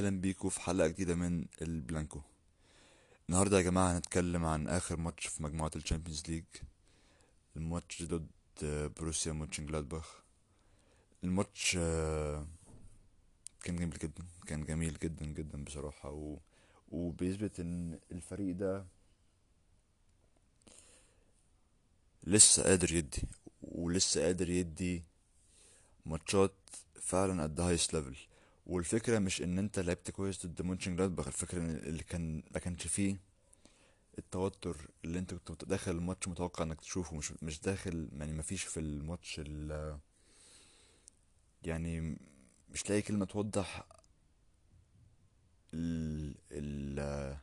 أهلا بيكم في حلقة جديدة من البلانكو. النهاردة يا جماعة هنتكلم عن آخر ماتش في مجموعة ال Champions League. الماتش ضد بروسيا مونشنجلادباخ. الماتش آه، كان جميل جدا كان جميل جدا جدا بصراحة. و... وبيثبت إن الفريق ده لسه قادر يدي ولسه قادر يدي ماتشات فعلا at the highest level والفكرة مش إن أنت لعبت كويس ضد مونشن جلادباخ الفكرة إن اللي كان ما كانش فيه التوتر اللي أنت كنت داخل الماتش متوقع إنك تشوفه مش مش داخل يعني ما فيش في الماتش ال يعني مش لاقي كلمة توضح ال ال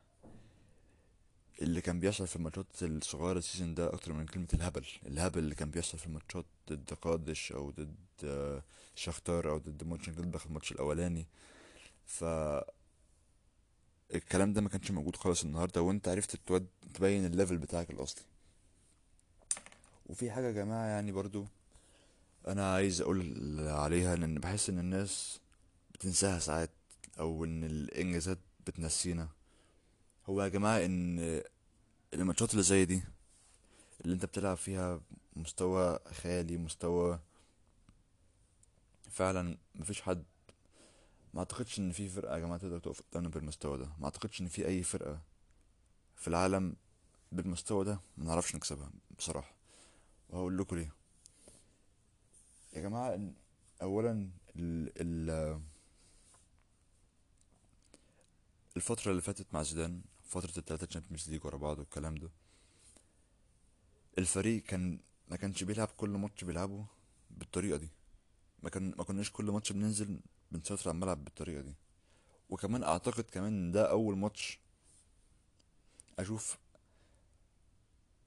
اللي كان بيحصل في الماتشات الصغيرة ال season ده أكتر من كلمة الهبل الهبل اللي كان بيحصل في الماتشات ضد قادش أو ضد آه، شختار أو ضد مونشن جلادباخ الماتش الأولاني. ف الكلام ده ما كانش موجود خالص النهارده وأنت عرفت تود- تبين ال level بتاعك الأصلي. وفي حاجة يا جماعة يعني برضو أنا عايز أقول عليها لأن بحس إن الناس بتنساها ساعات أو إن الإنجازات بتنسينا. هو يا جماعة إن الماتشات اللي زي دي اللي أنت بتلعب فيها مستوى خيالي مستوى فعلا مفيش حد ما أعتقدش إن في فرقة يا جماعة تقدر تقف قدامنا بالمستوى ده. ما أعتقدش إن في أي فرقة في العالم بالمستوى ده ما نعرفش نكسبها بصراحة. وهقول لكم ليه. يا جماعة اولا ال الفترة اللي فاتت مع زيدان فترة الثلاثه Champions League ورا بعض والكلام ده الفريق كان ما كانش بيلعب كل ماتش بيلعبه بالطريقة دي. ما كان ما كناش كل ماتش بننزل بنسيطر على الملعب بالطريقة دي. وكمان أعتقد كمان إن ده أول ماتش أشوف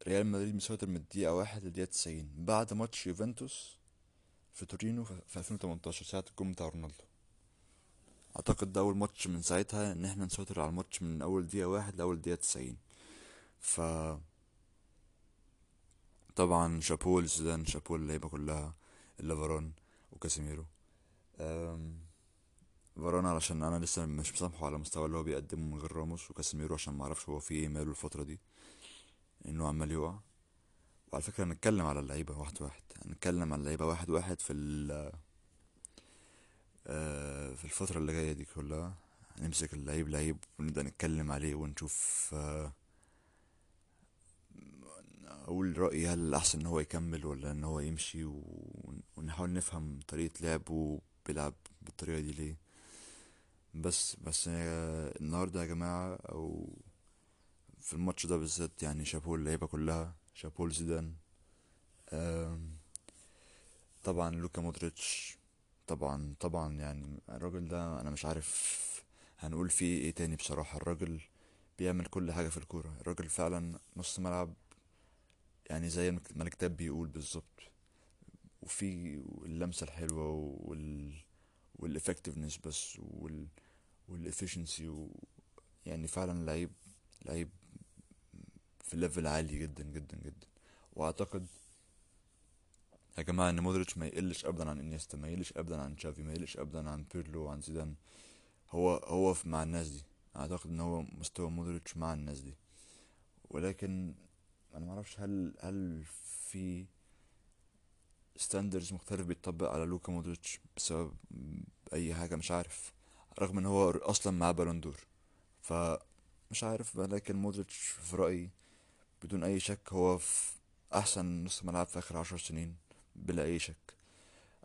ريال مدريد مسيطر من الدقيقة واحد للدقيقة 90 بعد ماتش يوفنتوس في تورينو في في 2018 ساعة الجون بتاع رونالدو. أعتقد ده أول ماتش من ساعتها إن إحنا نسيطر على الماتش من أول دقيقة واحد لأول دقيقة 90 ف طبعا شابو لزيدان شابو اللعيبه كلها إلا فاران وكاسيميرو. فاران علشان أنا لسه مش مسامحه على المستوى اللي هو بيقدمه من غير راموس وكاسيميرو عشان ما أعرفش هو فيه إيه ماله الفترة دي إنه عمال يقع. وعلى فكرة هنتكلم على اللعيبة واحد واحد هنتكلم على اللعيبة واحد واحد في ال آه، في الفترة اللي جاية دي كلها. هنمسك اللعيب لعيب ونبدأ نتكلم عليه ونشوف آه، أقول رأيي هل الأحسن إن هو يكمل ولا إن هو يمشي؟ ون- ونحاول نفهم طريقة لعبه بيلعب بالطريقة دي ليه. بس بس النهارده يا جماعة أو في الماتش ده بالذات يعني شابوه اللعيبة كلها شابوه لزيدان آم، طبعا لوكا مودريتش طبعا طبعا يعني الراجل ده أنا مش عارف هنقول فيه إيه تاني بصراحة. الراجل بيعمل كل حاجة في الكورة. الراجل فعلا نص ملعب يعني زي ما الكتاب بيقول بالظبط. وفي اللمسة الحلوة وال وال effectiveness بس وال وال efficiency و... يعني فعلا لعيب لعيب في level عالي جدا جدا جدا. وأعتقد يا جماعة إن مودريتش ما يقلش ابدا عن إنيستا ما يقلش ابدا عن تشافي ما يقلش ابدا عن بيرلو وعن زيدان. هو هو مع الناس دي. أعتقد إن هو مستوى مودريتش مع الناس دي. ولكن أنا ما أعرفش هل هل في standards مختلف بيتطبق على لوكا مودريتش بسبب أي حاجة؟ مش عارف. رغم إن هو أصلا معاه بالون دور فمش عارف بقى لكن مودريتش في رأيي بدون أي شك هو في أحسن نص ملعب في آخر عشر سنين بلا أي شك.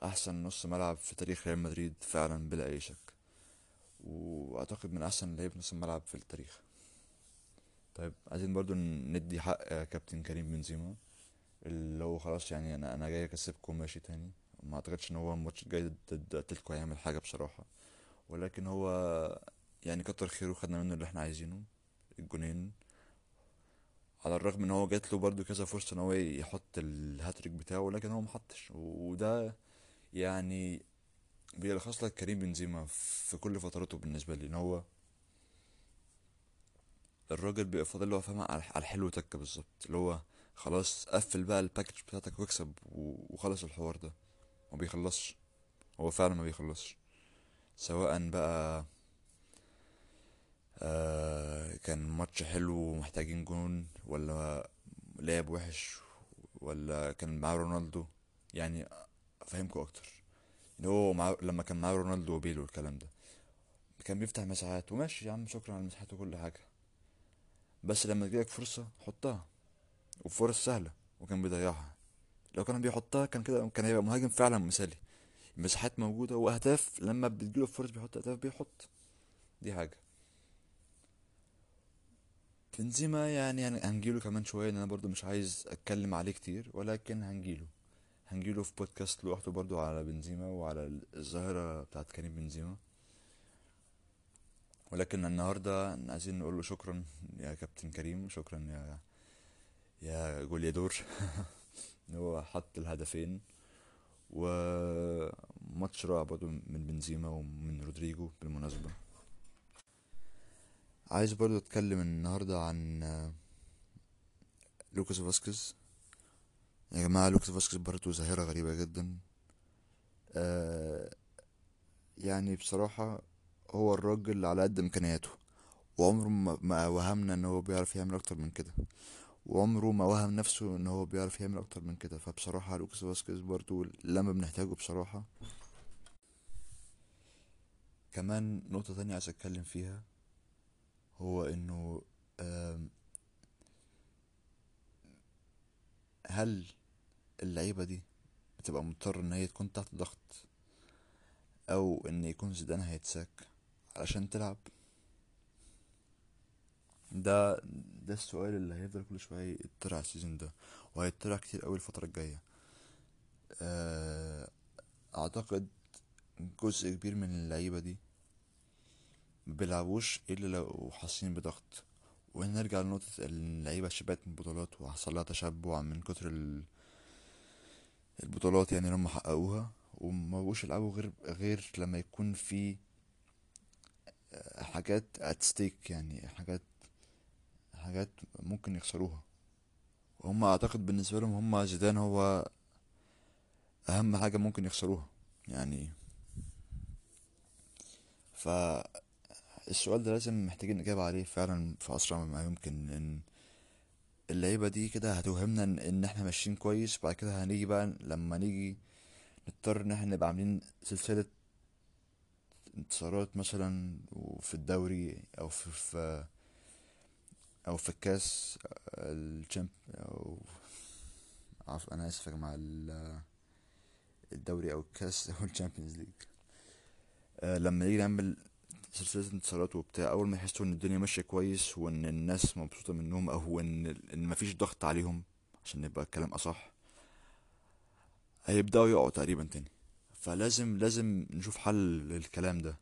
أحسن نص ملعب في تاريخ ريال مدريد فعلا بلا أي شك. وأعتقد من أحسن لعيبة نص الملعب في التاريخ. طيب عايزين برضو ندي حق كابتن كريم بنزيما. اللي هو خلاص يعني أنا أنا جاي أكسبكم ماشي تاني. ما أعتقدش إن هو الماتش الجاي ضد اتلتيكو هيعمل حاجة بصراحة. ولكن هو يعني كتر خيره خدنا منه اللي إحنا عايزينه الجونين. على الرغم إن هو جات له برضو كذا فرصة إن هو يحط الهاتريك بتاعه ولكن هو محطش. وده يعني بيلخص لك كريم بنزيما في كل فتراته بالنسبة لي إن هو الراجل بيبقى فاضل له فاهم على على الحلو تكه بالظبط اللي هو خلاص قفل بقى ال package بتاعتك واكسب وخلص الحوار ده. ما بيخلصش. هو فعلا ما بيخلصش. سواء بقى آه كان ماتش حلو ومحتاجين جون ولا لعب وحش ولا كان معاه رونالدو يعني افهمكوا أكتر. ان هو مع... لما كان معاه رونالدو وبيل والكلام ده كان بيفتح مساحات. وماشي يا عم شكرا على المساحات وكل حاجة. بس لما تجيلك فرصة حطها. وفرص سهلة وكان بيضيعها. لو كان بيحطها كان كده كان هيبقى مهاجم فعلا مثالي. المساحات موجودة وأهداف لما بتجيله فرص بيحط أهداف بيحط. دي حاجة. بنزيما يعني هنجيله كمان شوية ان أنا برضو مش عايز أتكلم عليه كتير ولكن هنجيله. هنجيله في بودكاست لوحده برضو على بنزيما وعلى الظاهرة بتاعت كريم بنزيما. ولكن النهاردة عايزين نقول له شكرا يا كابتن كريم شكرا يا يا جوليادور. ان هو حط الهدفين وماتش رائع برضو من بنزيما ومن رودريجو بالمناسبة. عايز برضو أتكلم النهاردة عن لوكاس فاسكيز. يا جماعة لوكاس فاسكيز برضو ظاهرة غريبة جدا. آه يعني بصراحة هو الراجل على قد إمكانياته. وعمره ما وهمنا إن هو بيعرف يعمل أكتر من كده. وعمره ما وهم نفسه إن هو بيعرف يعمل أكتر من كده. فبصراحة لوكاس فاسكيز برضو لما بنحتاجه بصراحة. كمان نقطة تانية عايز أتكلم فيها هو إنه هل اللعيبة دي بتبقى مضطر إن هي تكون تحت ضغط أو إن يكون زيدان هيتساك؟ علشان تلعب. ده ده السؤال اللي هيفضل كل شوية يتطرح السيزون ده وهيتطرح كتير قوي الفترة الجاية. آه، أعتقد جزء كبير من اللعيبة دي مبيلعبوش إلا لو حاسين بضغط. ونرجع لنقطة اللعيبة شبعت من البطولات وحصل لها تشبع من كتر ال- البطولات يعني اللي حققوها وما بقوش يلعبوا غير غير لما يكون في حاجات at stake يعني حاجات حاجات ممكن يخسروها. وهم أعتقد بالنسبة لهم هم زيدان هو أهم حاجة ممكن يخسروها يعني. فالسؤال ده لازم محتاجين نجاوب عليه فعلا في أسرع ما يمكن إن اللعيبة دي كده هتوهمنا إن إحنا ماشيين كويس بعد كده هنيجي بقى لما نيجي نضطر إن إحنا نبقى عاملين سلسلة انتصارات مثلا وفي الدوري أو في, في أو في الكاس الشامب أو أنا آسف يا جماعة ال- الدوري أو الكاس أو ال Champions League. آه، لما نيجي نعمل سلسلة انتصارات وبتاع أول ما يحسوا إن الدنيا ماشية كويس وإن الناس مبسوطة منهم أو إن إن مفيش ضغط عليهم عشان نبقى الكلام أصح هيبدأوا يقعوا تقريبا تاني. فلازم لازم نشوف حل للكلام ده.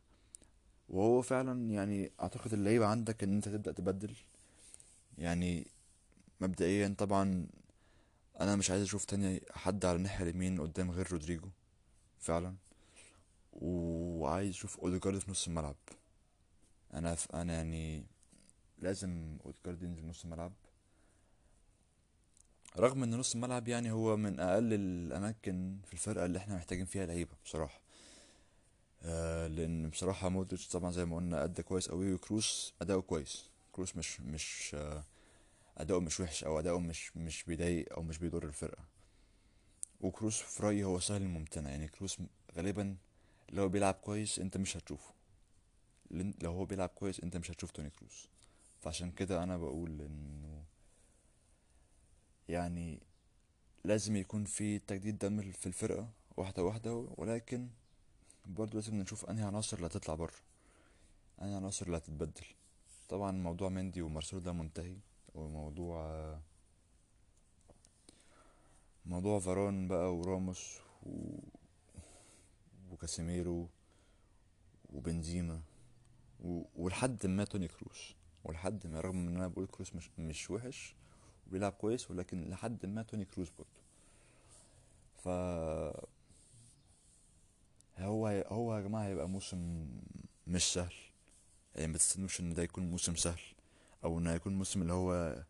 وهو فعلا يعني أعتقد اللعيبة عندك إن أنت تبدأ تبدل. يعني مبدئيا طبعا أنا مش عايز أشوف تاني حد على الناحية اليمين قدام غير رودريجو فعلا. وعايز أشوف أوديجارد في نص الملعب. أنا ف... أنا يعني لازم أوديجارد ينزل نص الملعب. رغم إن نص الملعب يعني هو من أقل الأماكن في الفرقة اللي إحنا محتاجين فيها لعيبة بصراحة. آه لأن بصراحة مودريتش طبعا زي ما قلنا أدى كويس قوي وكروس أداؤه كويس. كروس مش مش آه أداؤه مش وحش أو أداؤه مش مش بيضايق أو مش بيضر الفرقة. وكروس في رأيي هو سهل الممتنع. يعني كروس غالبا لو بيلعب كويس أنت مش هتشوفه. لو هو بيلعب كويس أنت مش هتشوف توني كروس. فعشان كده أنا بقول انه يعني لازم يكون في تجديد دم في الفرقة واحدة واحدة ولكن برضه لازم نشوف أنهي عناصر اللي هتطلع بره أنهي عناصر اللي هتتبدل. طبعا موضوع مندي ومارسيلو ده منتهي وموضوع موضوع فاران بقى وراموس و... وكاسيميرو وبنزيما و... ولحد ما توني كروس ولحد ما رغم إن أنا بقول كروس مش مش وحش وبيلعب كويس ولكن لحد ما توني كروس برضه. ف هو هو يا جماعة هيبقى موسم مش سهل. يعني ما تستنوش إن ده يكون موسم سهل أو إنه هيكون موسم اللي هو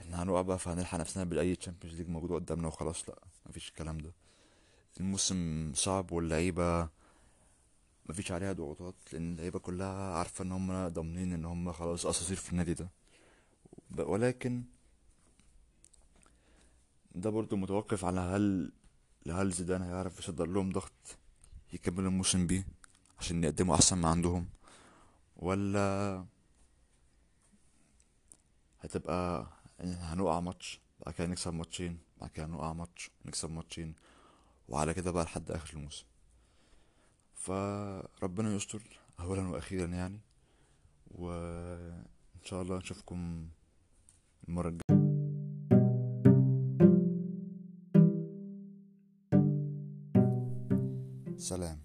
إحنا هنقع بقى فهنلحق نفسنا بأي Champions League موجود قدامنا وخلاص لأ مفيش الكلام ده. الموسم صعب واللعيبة مفيش عليها ضغوطات لأن اللعيبة كلها عارفة إن هم ضامنين إن هم خلاص أساطير في النادي ده. ولكن ده برضو متوقف على هل هل زيدان هيعرف يصدر لهم ضغط يكملوا الموسم بيه عشان يقدموا أحسن ما عندهم؟ ولا هتبقى هنقع ماتش بعد كده نكسب ماتشين بعد كده نقع ماتش نكسب ماتشين وعلى كده بقى لحد آخر الموسم. فربنا يستر اولا وأخيرا يعني وإن شاء الله نشوفكم المرة الجاية. سلام